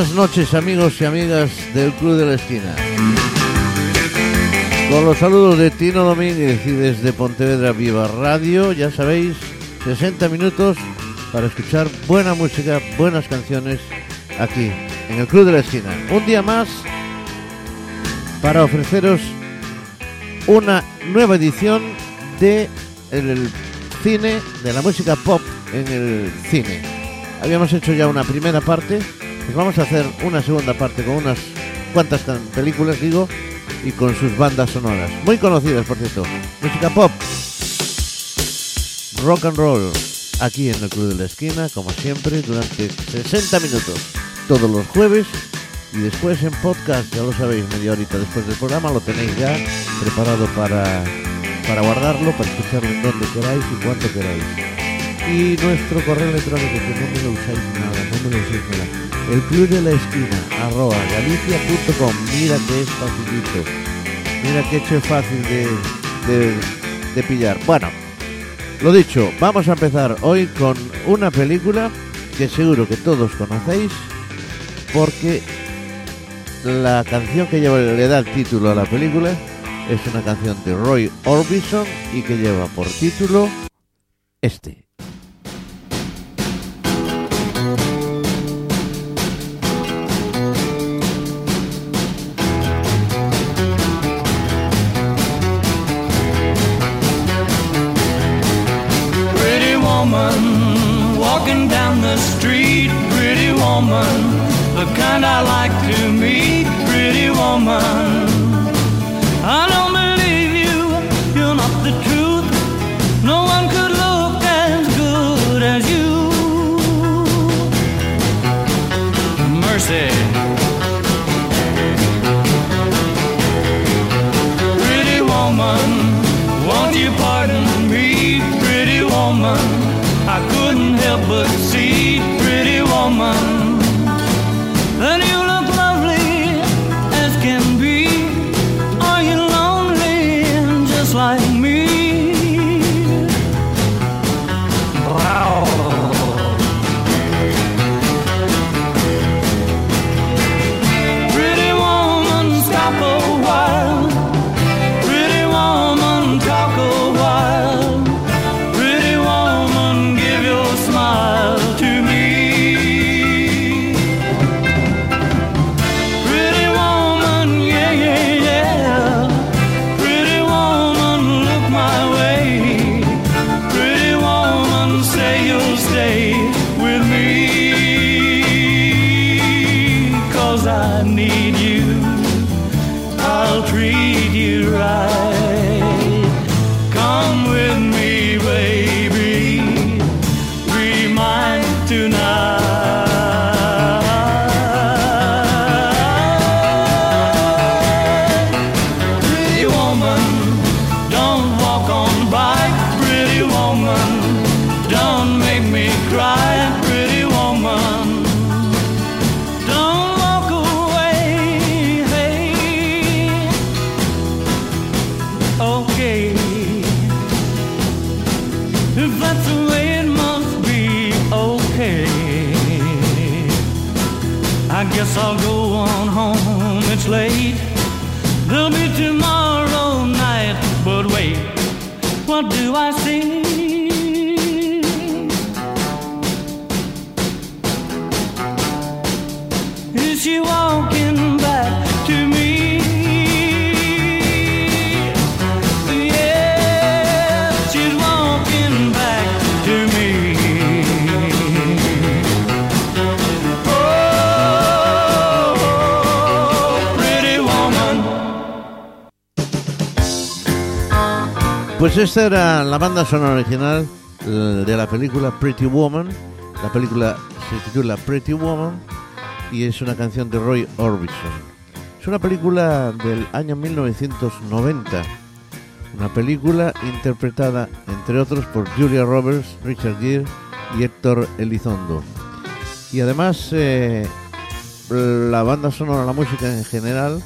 Buenas noches amigos y amigas del Club de la Esquina. Con los saludos de Tino Domínguez y desde Pontevedra Viva Radio, ya sabéis, 60 minutos para escuchar buena música, buenas canciones aquí en el Club de la Esquina. Un día más para ofreceros una nueva edición de el cine, de la música pop en el cine. Habíamos hecho ya una primera parte, pues vamos a hacer una segunda parte con unas cuantas películas, digo, y con sus bandas sonoras. Muy conocidas, por cierto. Música pop, rock and roll, aquí en el Club de la Esquina, como siempre, durante 60 minutos, todos los jueves. Y después en podcast, ya lo sabéis, media horita después del programa, lo tenéis ya preparado para, para guardarlo, para escucharlo en donde queráis y cuando queráis. Y nuestro correo electrónico, que no me lo usáis nada, no me lo usáis nada. El club de la esquina, arroba galicia.com. Mira que es facilito. Mira que hecho es fácil de, de, de pillar. Bueno, lo dicho, vamos a empezar hoy con una película que seguro que todos conocéis porque la canción que lleva, le da el título a la película es una canción de Roy Orbison y que lleva por título este. I like to meet. Pretty woman, I'll Pues esta era la banda sonora original eh, de la película Pretty Woman. La película se titula Pretty Woman y es una canción de Roy Orbison. Es una película del año 1990. Una película interpretada, entre otros, por Julia Roberts, Richard Gere y Héctor Elizondo. Y además, eh, la banda sonora, la música en general,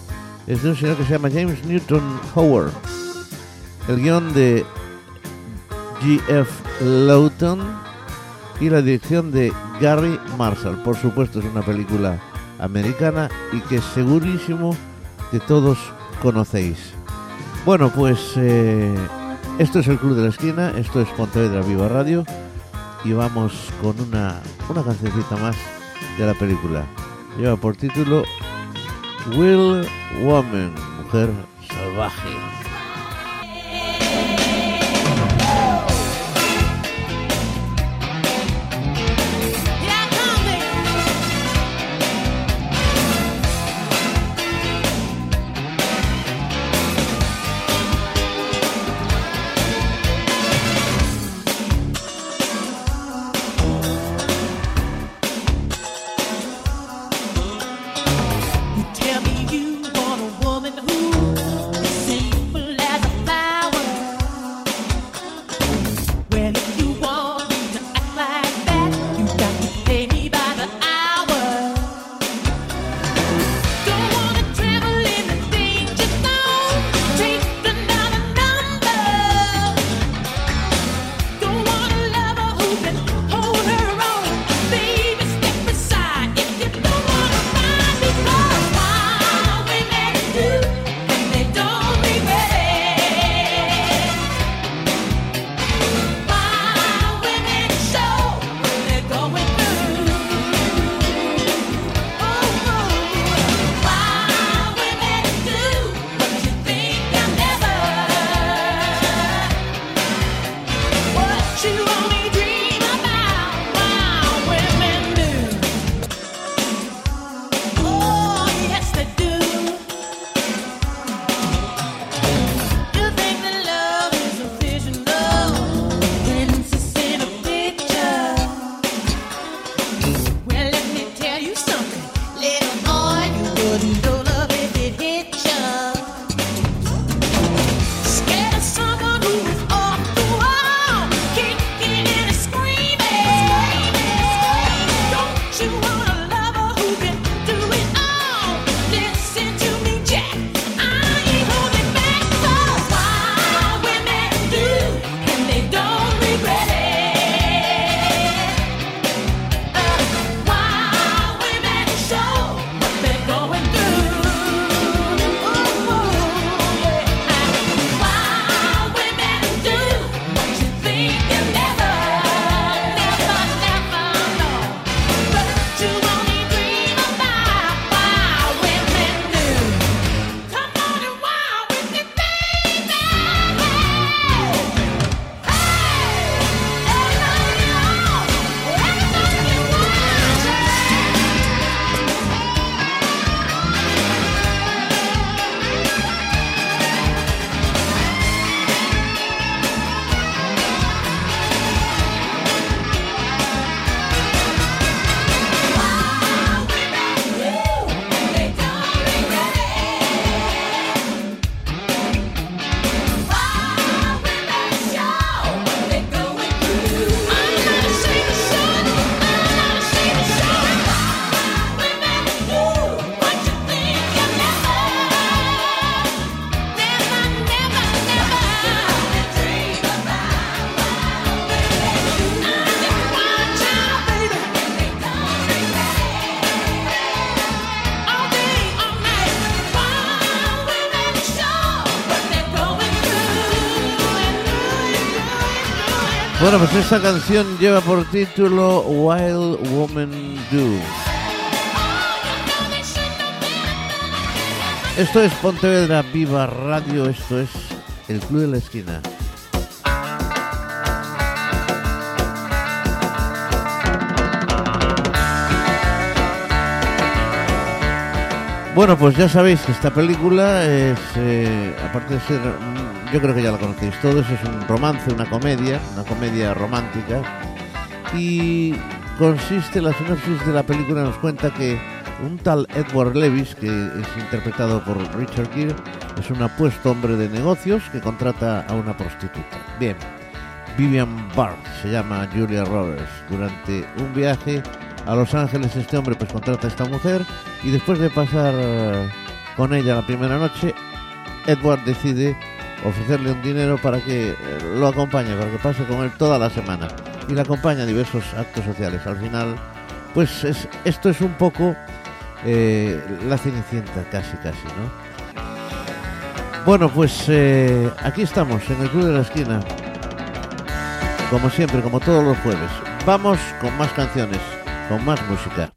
es de un señor que se llama James Newton Howard. El guion de G.F. Lawton y la dirección de Gary Marshall. Por supuesto es una película americana y que segurísimo que todos conocéis. Bueno, pues eh, esto es el Club de la Esquina, esto es Pontevedra Viva Radio y vamos con una, una más de la película. Lleva por título Will Woman, mujer salvaje. Pues esta canción lleva por título Wild Woman Do. Esto es Pontevedra Viva Radio, esto es el Club de la Esquina. Bueno, pues ya sabéis que esta película es, eh, aparte de ser, mm, yo creo que ya la conocéis todos, es un romance, una comedia, una comedia romántica. Y consiste, la sinopsis de la película nos cuenta que un tal Edward Levis, que es interpretado por Richard Gere, es un apuesto hombre de negocios que contrata a una prostituta. Bien, Vivian Bart se llama Julia Roberts. Durante un viaje a Los Ángeles este hombre pues contrata a esta mujer y después de pasar eh, con ella la primera noche, Edward decide ofrecerle un dinero para que eh, lo acompañe, para que pase con él toda la semana. y la acompaña a diversos actos sociales. Al final, pues es, esto es un poco eh, la cenicienta, casi, casi, ¿no? Bueno, pues aquí estamos, en el Club de la Esquina. Como siempre, como todos los jueves. Vamos con más canciones, con más música.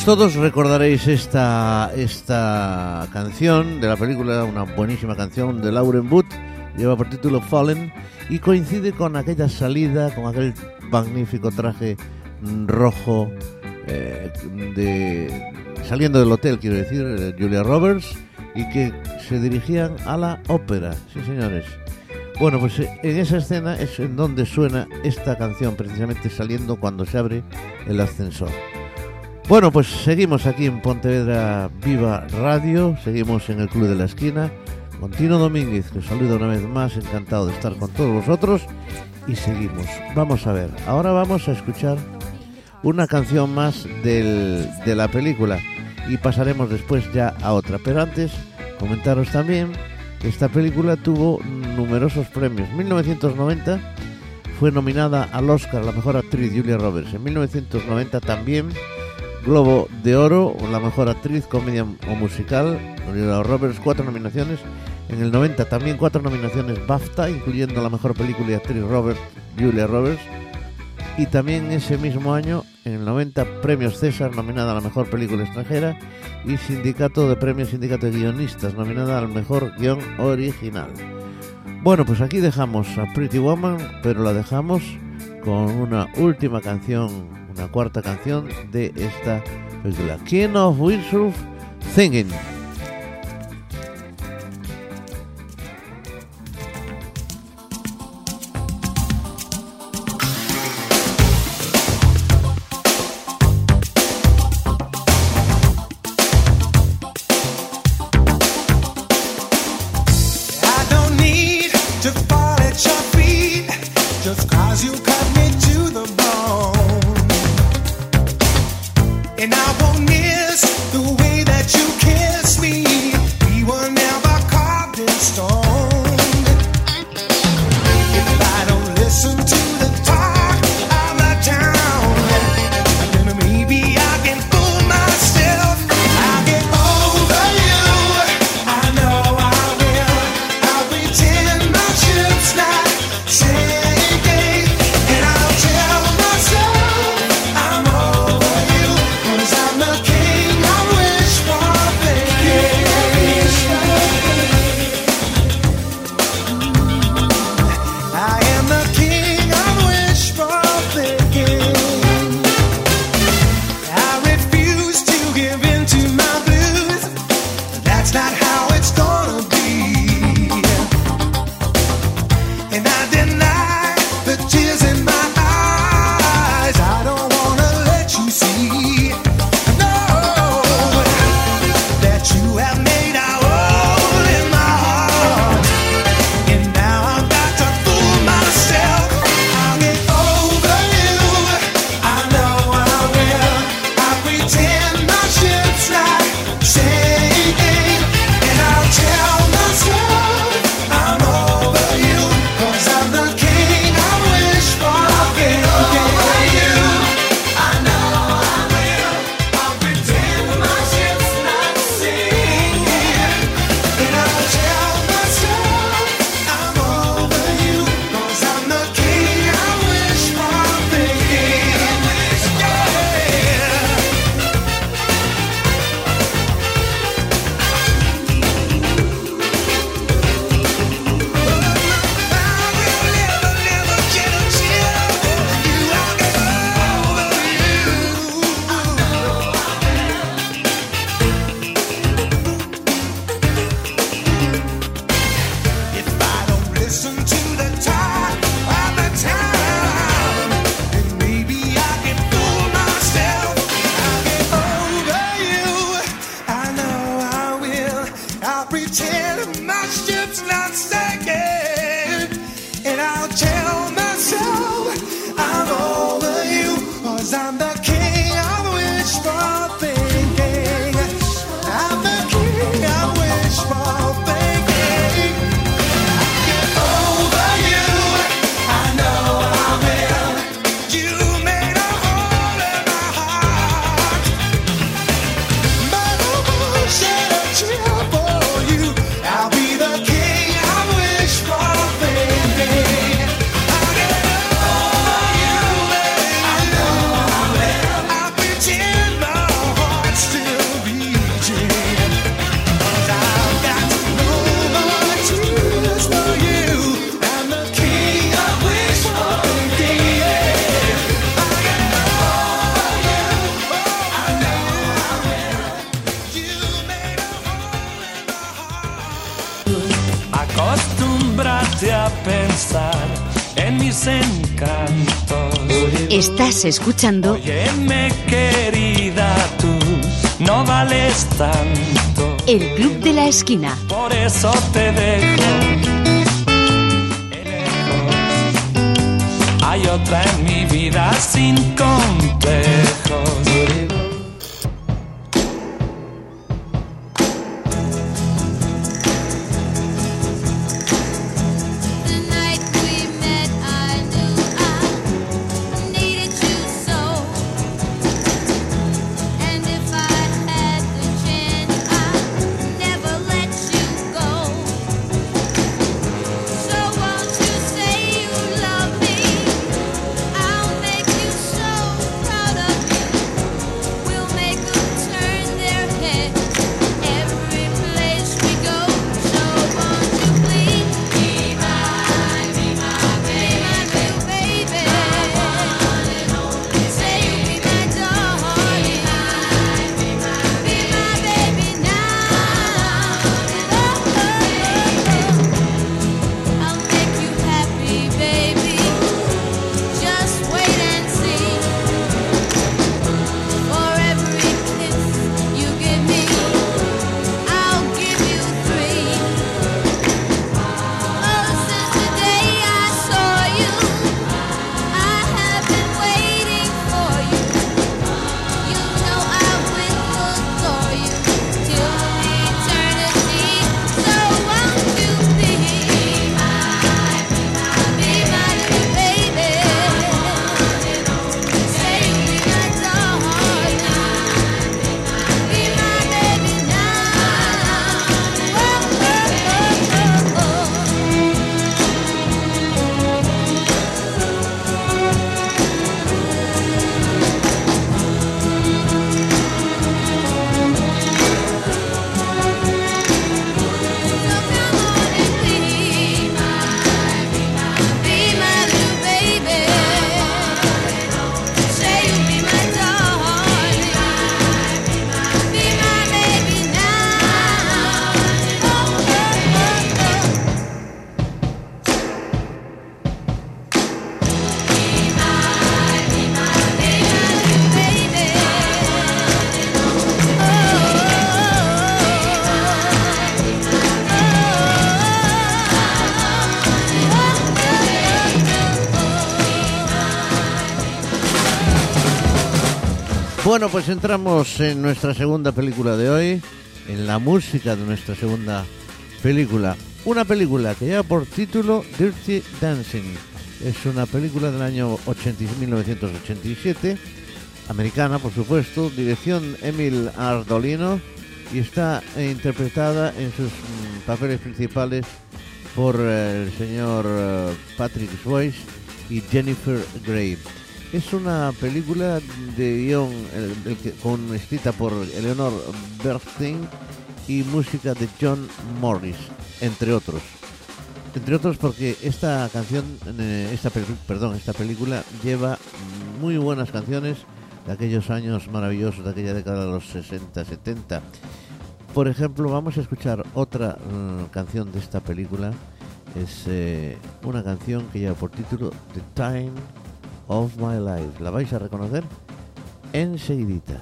Bueno, pues todos recordaréis esta, esta canción de la película, una buenísima canción de Lauren Booth, lleva por título Fallen y coincide con aquella salida, con aquel magnífico traje rojo eh, de saliendo del hotel, quiero decir, eh, Julia Roberts, y que se dirigían a la ópera, sí señores. Bueno, pues eh, en esa escena es en donde suena esta canción, precisamente saliendo cuando se abre el ascensor. Bueno, pues seguimos aquí en Pontevedra Viva Radio, seguimos en el Club de la Esquina. Con Tino Domínguez, que os saluda una vez más, encantado de estar con todos vosotros. Y seguimos. Vamos a ver, ahora vamos a escuchar una canción más del- de la película y pasaremos después ya a otra. Pero antes, comentaros también que esta película tuvo numerosos premios. 1990 fue nominada al Oscar la mejor actriz Julia Roberts. En 1990 también Globo de Oro, la mejor actriz, comedia o musical, Julia Roberts, cuatro nominaciones. En el 90 también cuatro nominaciones BAFTA, incluyendo la mejor película y actriz Roberts, Julia Roberts. Y también ese mismo año, en el 90, Premios César, nominada a la mejor película extranjera, y Sindicato de Premios Sindicato de Guionistas, nominada al mejor guion original. Bueno, pues aquí dejamos a Pretty Woman, pero la dejamos con una última canción la cuarta canción de esta película. King of Windsurf Singing. give in to my blues. That's not Estás escuchando. Óyeme, querida, tú no vales tanto. El Club de la Esquina. Por eso te dejo. Hay otra en mi vida sin complejo. Entramos en nuestra segunda película de hoy, en la música de nuestra segunda película. Una película que lleva por título Dirty Dancing. Es una película del año 80 1987, americana por supuesto, dirección Emil Ardolino y está interpretada en sus mm, papeles principales por eh, el señor eh, Patrick Swayze y Jennifer Grey. Es una película de guion con, escrita por Eleanor Bernstein y música de John Morris, entre otros. Entre otros porque esta canción, eh, esta perdón, esta película lleva muy buenas canciones de aquellos años maravillosos, de aquella década de los 60, 70. Por ejemplo, vamos a escuchar otra mm, canción de esta película. Es eh, una canción que lleva por título The Time of My Life. ¿La vais a reconocer? Enseguidita.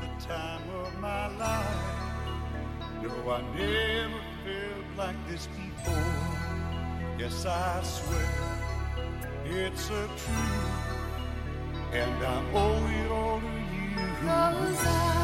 the time of my life. No, I never felt like this before. Yes, I swear it's a truth, and I owe it all to you. Cause I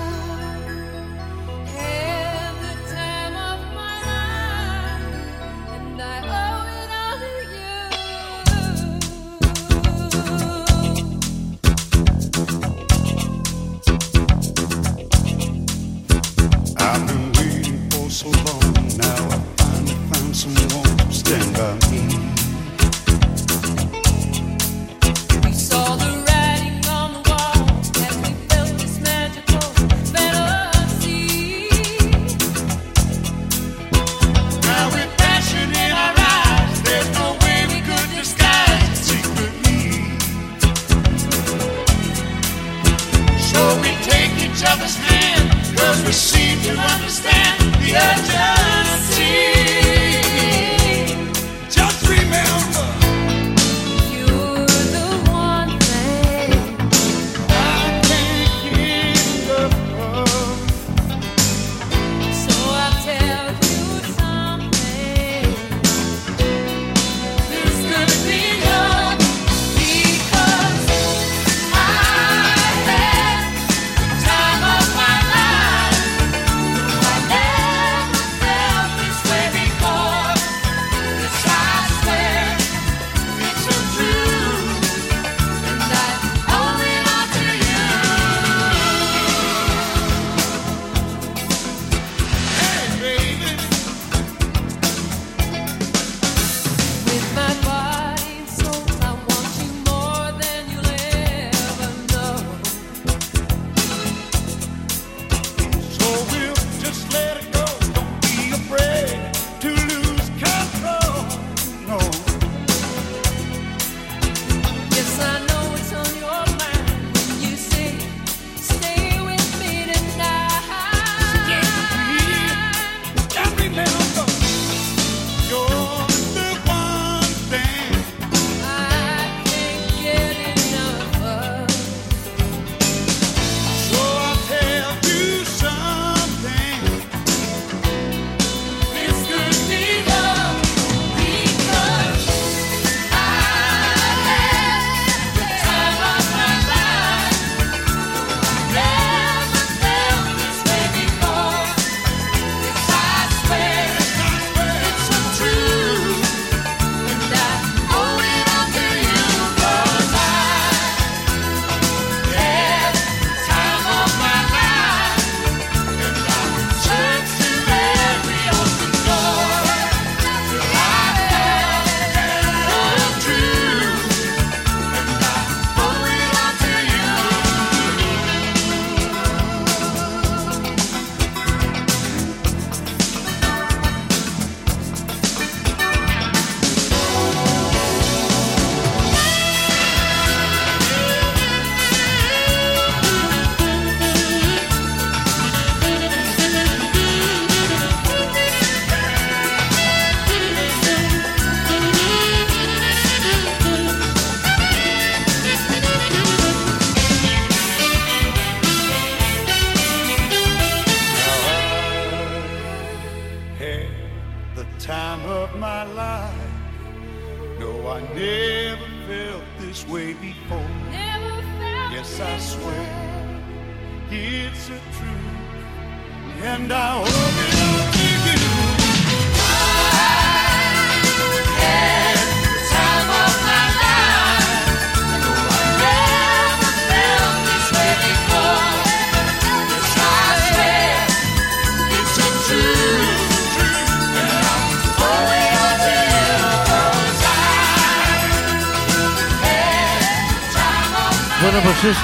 other's hand, cause we seem to understand the urgency.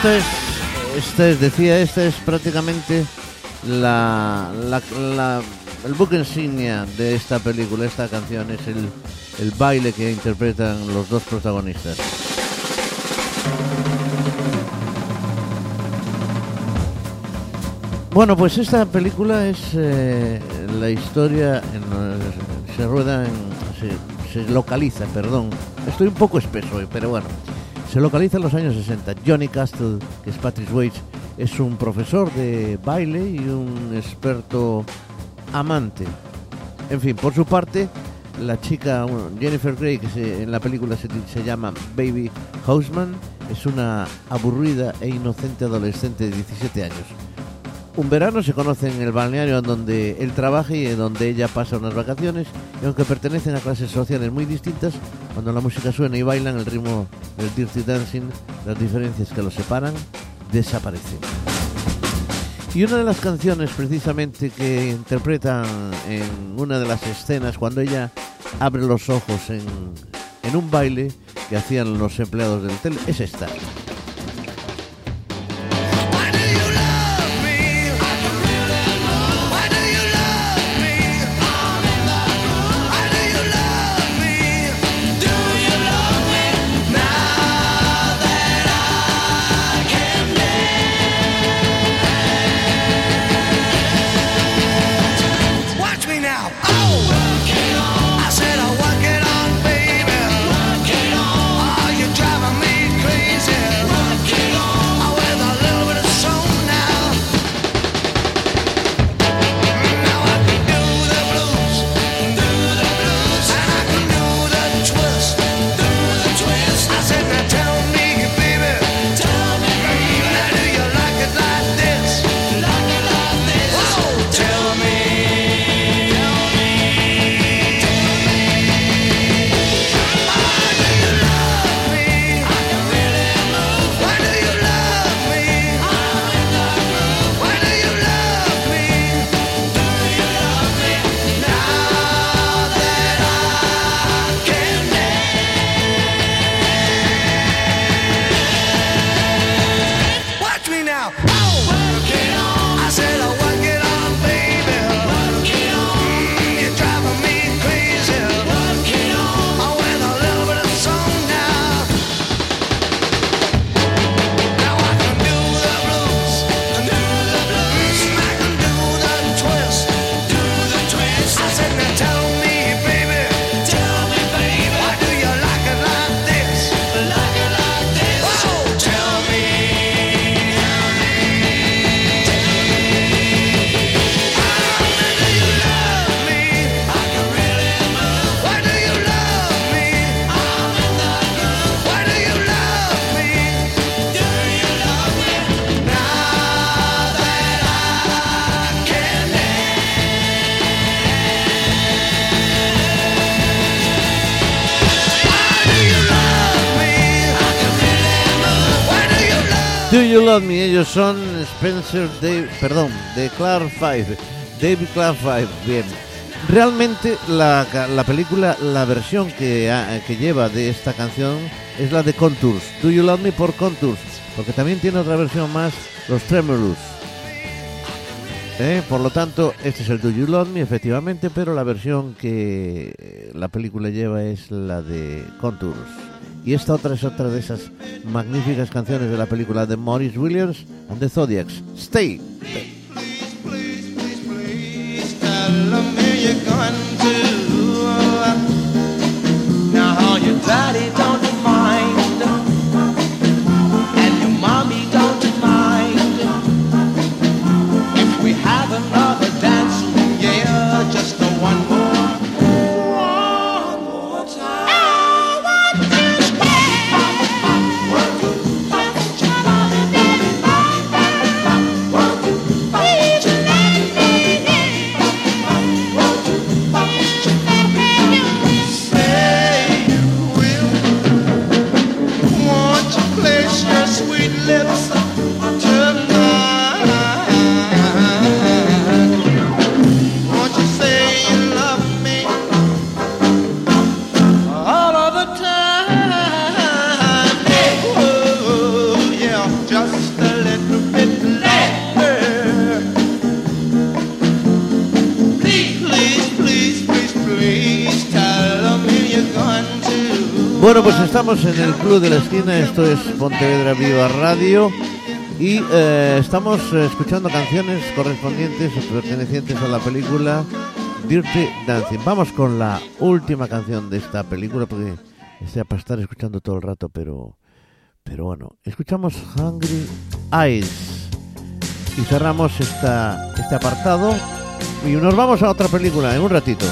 Esta es, esta es, decía, esta es prácticamente la, el buque insignia de esta película, esta canción, es el, el baile que interpretan los dos protagonistas. Bueno, pues esta película es eh, la historia, en- se rueda, se, se localiza, perdón, estoy un poco espeso hoy, pero bueno, se localiza en los años 60. Johnny Castle, que es Patrick Swayze, es un profesor de baile y un experto amante. En fin, por su parte, la chica Jennifer Grey, que en la película se, se llama Baby Houseman, es una aburrida e inocente adolescente de 17 años. Un verano se conocen en el balneario en donde él trabaja y en donde ella pasa unas vacaciones y aunque pertenecen a clases sociales muy distintas, cuando la música suena y bailan el ritmo del Dirty Dancing, las diferencias que los separan desaparecen. Y una de las canciones precisamente que interpretan en una de las escenas cuando ella abre los ojos en, en un baile que hacían los empleados del hotel es esta. Son Spencer Dave, perdón, de Clark Five, David Clark Five, bien. Realmente la, la película, la versión que, que lleva de esta canción es la de Contours, Do You Love Me por Contours, porque también tiene otra versión más, los Tremulous. ¿Eh? Por lo tanto, este es el Do You Love Me, efectivamente, pero la versión que eh, la película lleva es la de Contours. Y esta otra es otra de esas magníficas canciones de la película de Maurice Williams and the Zodiacs. Stay. Club de la Esquina, esto es Pontevedra Viva Radio y eh, estamos eh, escuchando canciones correspondientes o pertenecientes a la película Dirty Dancing. Vamos con la última canción de esta película porque sea para estar escuchando todo el rato, pero, pero bueno, escuchamos Hungry Eyes y cerramos esta, este apartado y nos vamos a otra película en un ratito.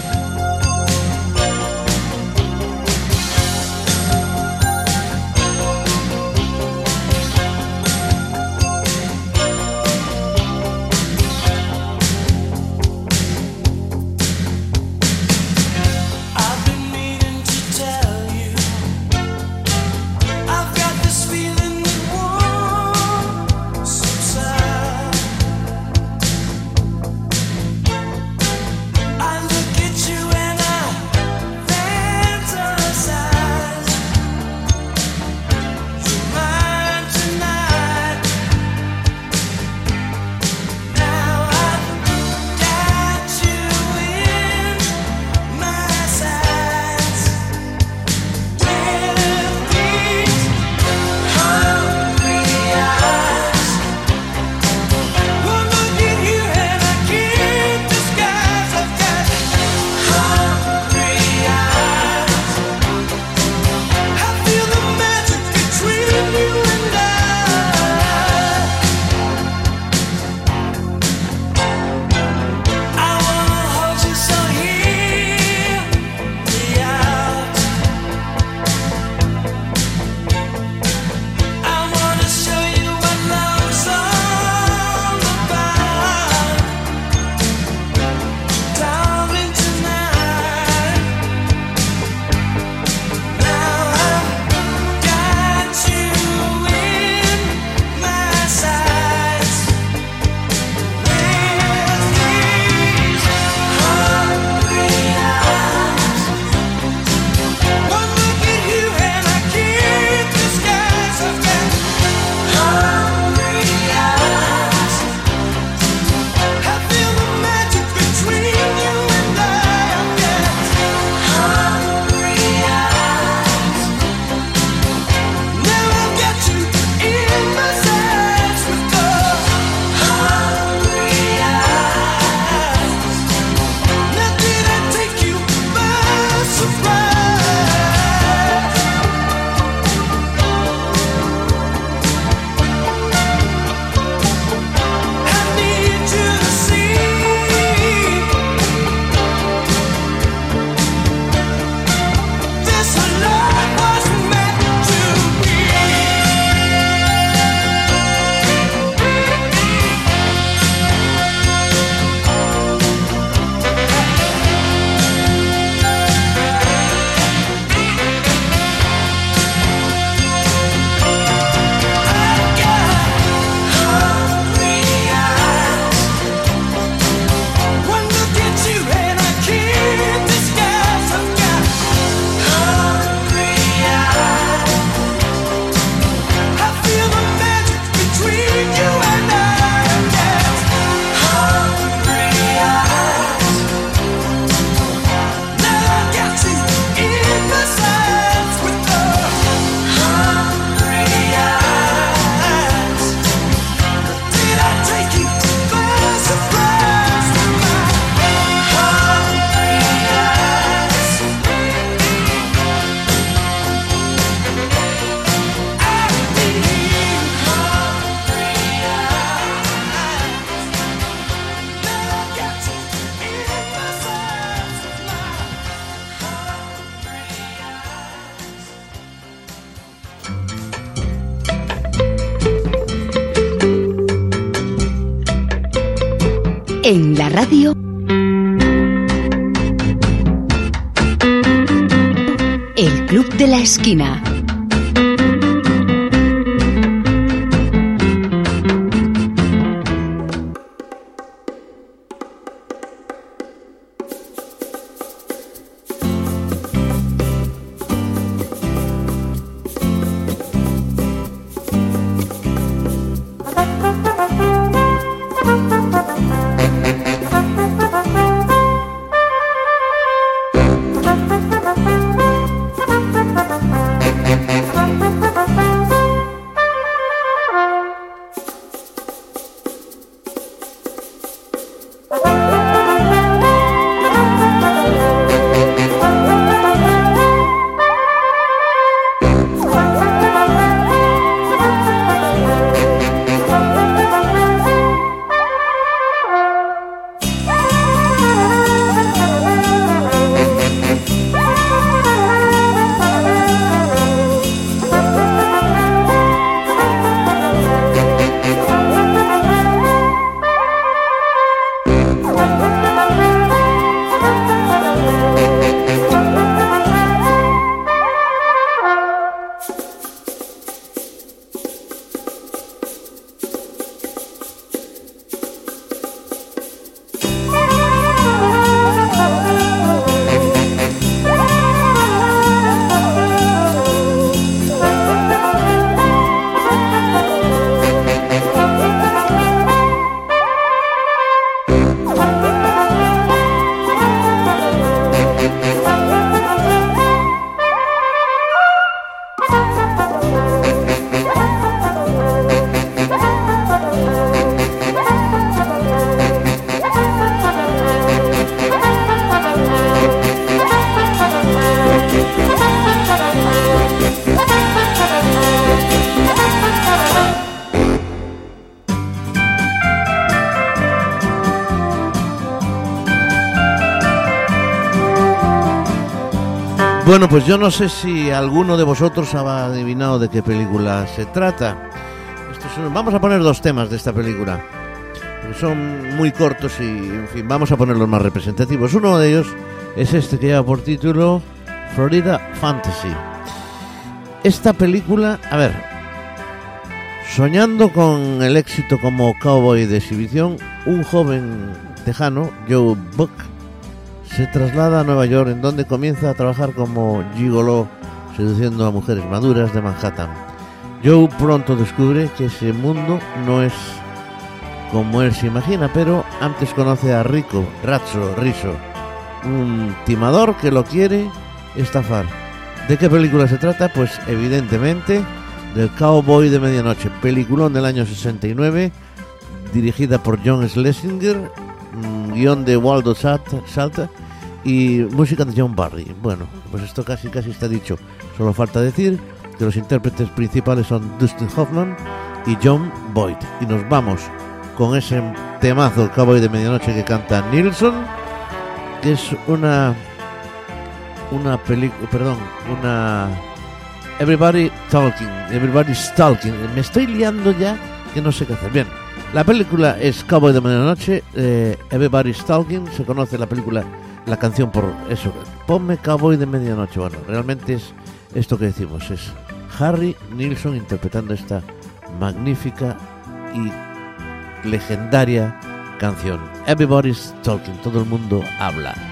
esquina. Bueno, pues yo no sé si alguno de vosotros ha adivinado de qué película se trata. Vamos a poner dos temas de esta película. Son muy cortos y, en fin, vamos a poner los más representativos. Uno de ellos es este que lleva por título Florida Fantasy. Esta película, a ver, soñando con el éxito como cowboy de exhibición, un joven tejano, Joe Buck, se traslada a Nueva York en donde comienza a trabajar como gigolo seduciendo a mujeres maduras de Manhattan. Joe pronto descubre que ese mundo no es como él se imagina, pero antes conoce a Rico, Razzo, Rizzo, un timador que lo quiere estafar. ¿De qué película se trata? Pues evidentemente del Cowboy de Medianoche, peliculón del año 69, dirigida por John Schlesinger, guion de Waldo Salt- Salta y música de John Barry. Bueno, pues esto casi casi está dicho. Solo falta decir que los intérpretes principales son Dustin Hoffman y John Boyd. Y nos vamos con ese temazo, el Cowboy de Medianoche que canta Nilsson, que es una una película, perdón, una Everybody Talking, Everybody's Talking. Me estoy liando ya que no sé qué hacer. Bien, la película es Cowboy de Medianoche, eh, Everybody's Talking. Se conoce la película, la canción por eso. Ponme Cowboy de Medianoche. Bueno, realmente es esto que decimos: es Harry Nilsson interpretando esta magnífica y legendaria canción. Everybody's Talking, todo el mundo habla.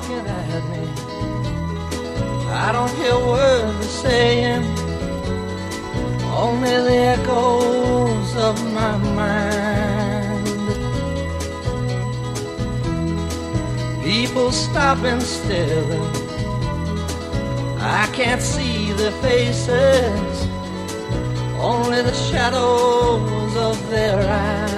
Talking at me. I don't hear words they're saying, only the echoes of my mind. People stop and staring. I can't see their faces, only the shadows of their eyes.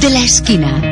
De la Esquina.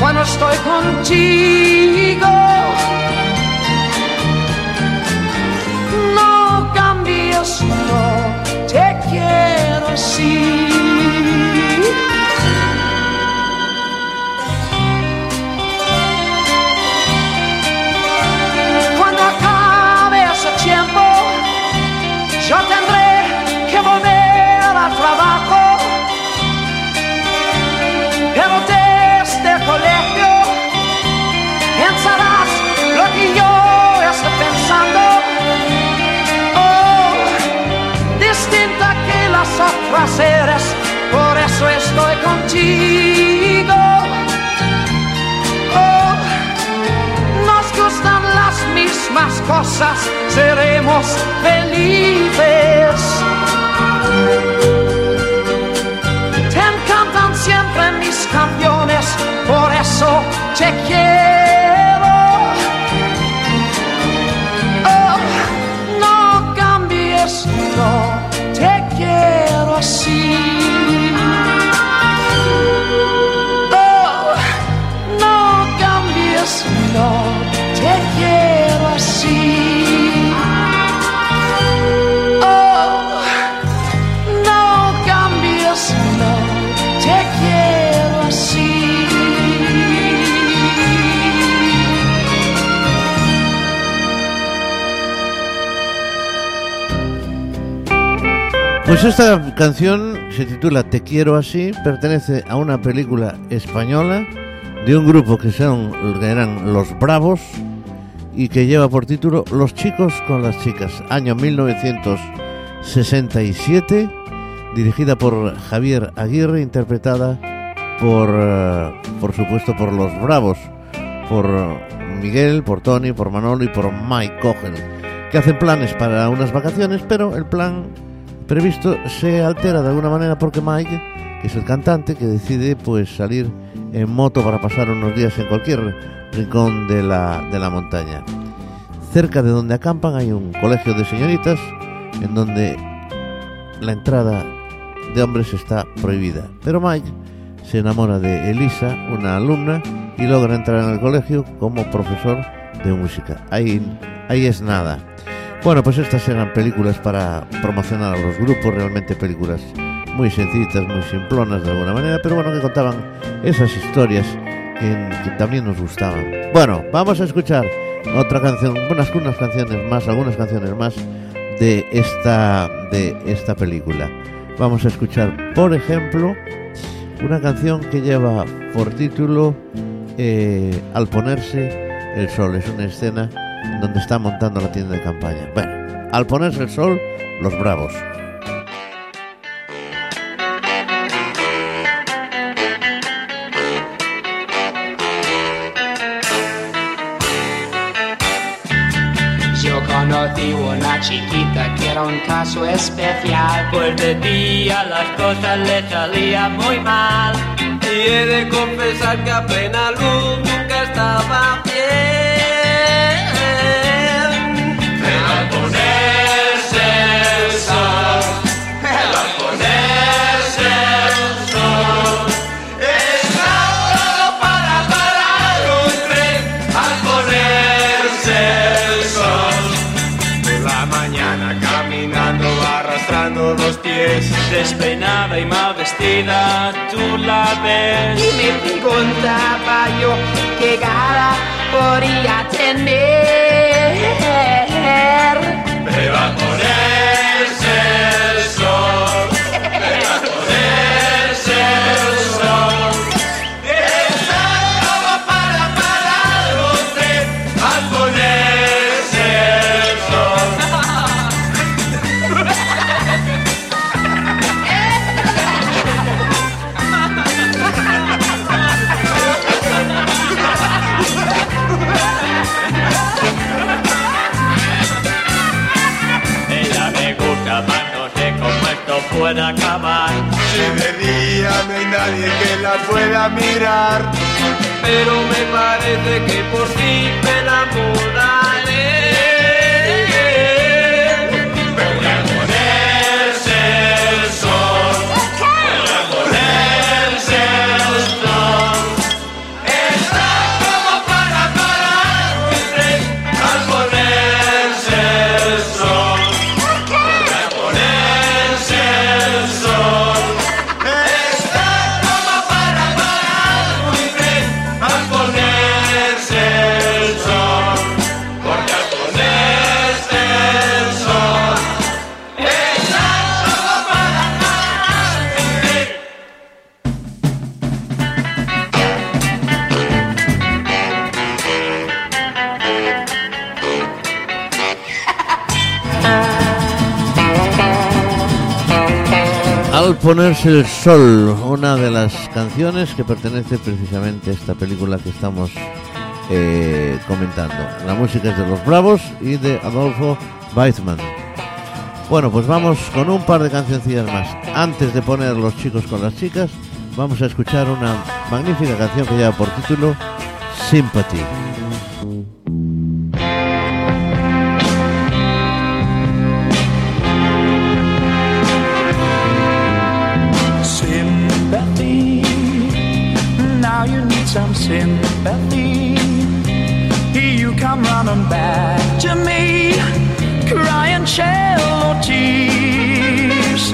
Cuando estoy contigo. No cambies, no, te quiero así. Contigo. Oh, nos gustan las mismas cosas, seremos felices. Te encantan siempre mis canciones, por eso te quiero. Oh, no cambies, no, te quiero así. Pues esta canción se titula Te quiero así, pertenece a una película española de un grupo que, son, eran Los Bravos y que lleva por título Los chicos con las chicas, año 1967, dirigida por Javier Aguirre, interpretada por, eh, por supuesto, por Los Bravos, por Miguel, por Tony, por Manolo y por Mike Cohen, que hacen planes para unas vacaciones, pero el plan previsto se altera de alguna manera porque Mike, que es el cantante, que decide pues salir en moto para pasar unos días en cualquier rincón de la, de la montaña. Cerca de donde acampan hay un colegio de señoritas en donde la entrada de hombres está prohibida. Pero Mike se enamora de Elisa, una alumna, y logra entrar en el colegio como profesor de música. Ahí, ahí es nada. Bueno, pues estas eran películas para promocionar a los grupos, realmente películas muy sencillitas, muy simplonas de alguna manera, pero bueno, que contaban esas historias que, también nos gustaban. Bueno, vamos a escuchar otra canción, unas, canciones más, algunas canciones más de esta, de esta película. Vamos a escuchar, por ejemplo, una canción que lleva por título eh, Al ponerse el sol. Es una escena en donde está montando la tienda de campaña. Bueno, al ponerse el sol, los bravos. Yo conocí una chiquita que era un caso especial. Pues de día las cosas le salían muy mal. Y he de confesar que a plena luz nunca estaba bien. Despeinada y mal vestida, tú la ves. Y me preguntaba yo qué cara podría tener. Nadie que la pueda mirar. Pero me parece que por fin me enamoraré. Ponerse el sol, una de las canciones que pertenece precisamente a esta película que estamos eh, comentando. La música es de Los Bravos y de Adolfo Weizmann. Bueno, pues vamos con un par de cancioncillas más. Antes de poner los chicos con las chicas, vamos a escuchar una magnífica canción que lleva por título Sympathy. Some sympathy. You come running back to me, crying shallow tears.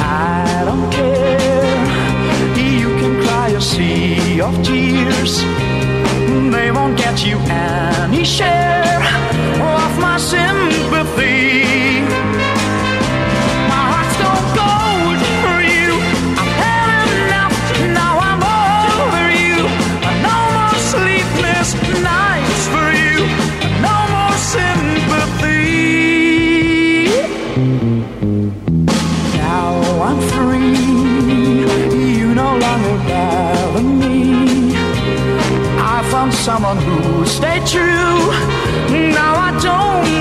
I don't care. You can cry a sea of tears. They won't get you any share of my sympathy. Someone who stayed true. Now I don't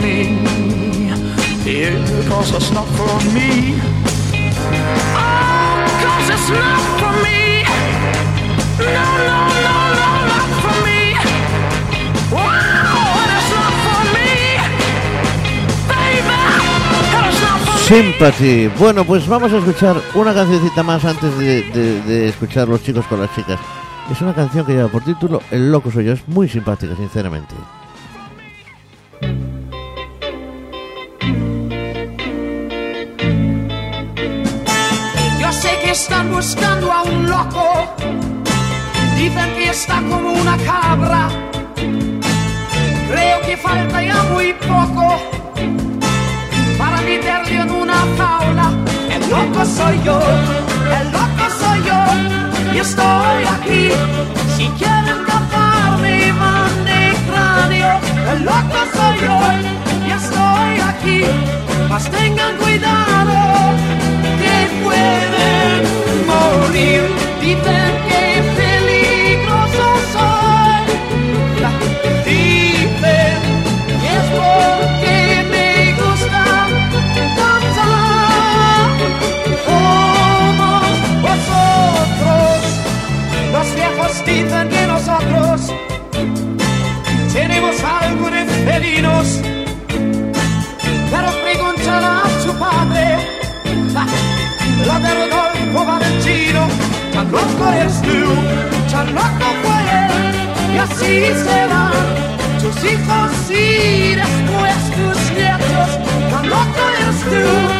me. Sympathy. Bueno, pues vamos a escuchar una cancioncita más antes de- de escuchar los chicos con las chicas. Es una canción que lleva por título El loco soy yo. Es muy simpática, sinceramente. Están buscando a un loco. Dicen que está como una cabra. Creo que falta ya muy poco para meterle en una jaula. El loco soy yo, el loco soy yo. Y estoy aquí. Si quieren taparme, van de cráneo. El loco soy yo, y estoy aquí. Mas tengan cuidado pueden morir. Dicen que peligroso soy. Loco fue él, y así serán tus hijos y después tus nietos. Tan loco eres tú,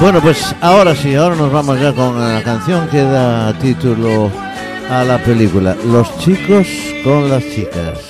Bueno, pues ahora sí, ahora nos vamos ya con la canción que da título a la película, Los chicos con las chicas.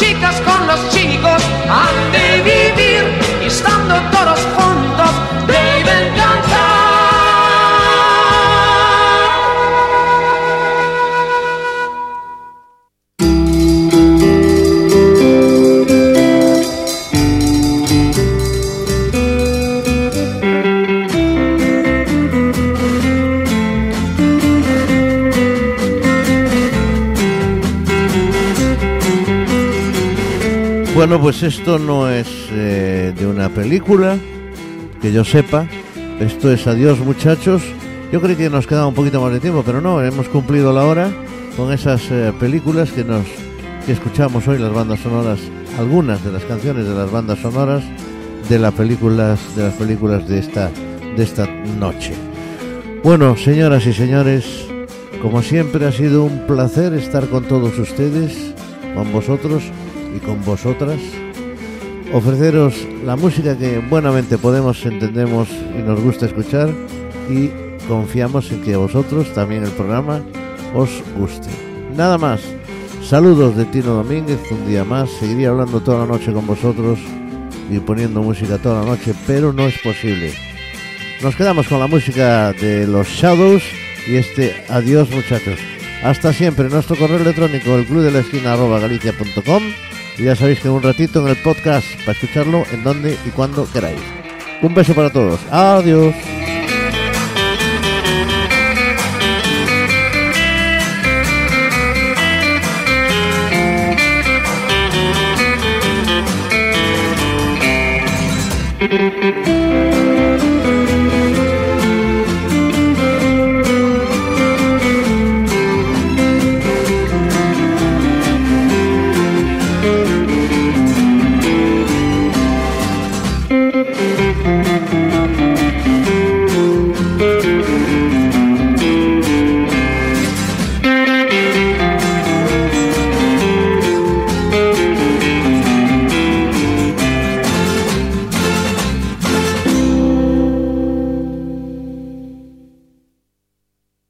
Chicas Bueno, pues esto no es eh, de una película, que yo sepa. Esto es Adiós muchachos. Yo creí que nos quedaba un poquito más de tiempo, pero no, hemos cumplido la hora con esas eh, películas que nos que escuchamos hoy, las bandas sonoras, algunas de las canciones de las bandas sonoras de las películas de las películas de esta de esta noche. Bueno, señoras y señores, como siempre ha sido un placer estar con todos ustedes, con vosotros y con vosotras. Ofreceros la música que buenamente podemos, entendemos y nos gusta escuchar y confiamos en que a vosotros también el programa os guste. Nada más. Saludos de Tino Domínguez, un día más. Seguiría hablando toda la noche con vosotros y poniendo música toda la noche, pero no es posible. Nos quedamos con la música de los Shadows y este adiós muchachos. Hasta siempre, nuestro correo electrónico, el club de la esquina arroba galicia.com y ya sabéis que en un ratito en el podcast para escucharlo en donde y cuando queráis. Un beso para todos. Adiós.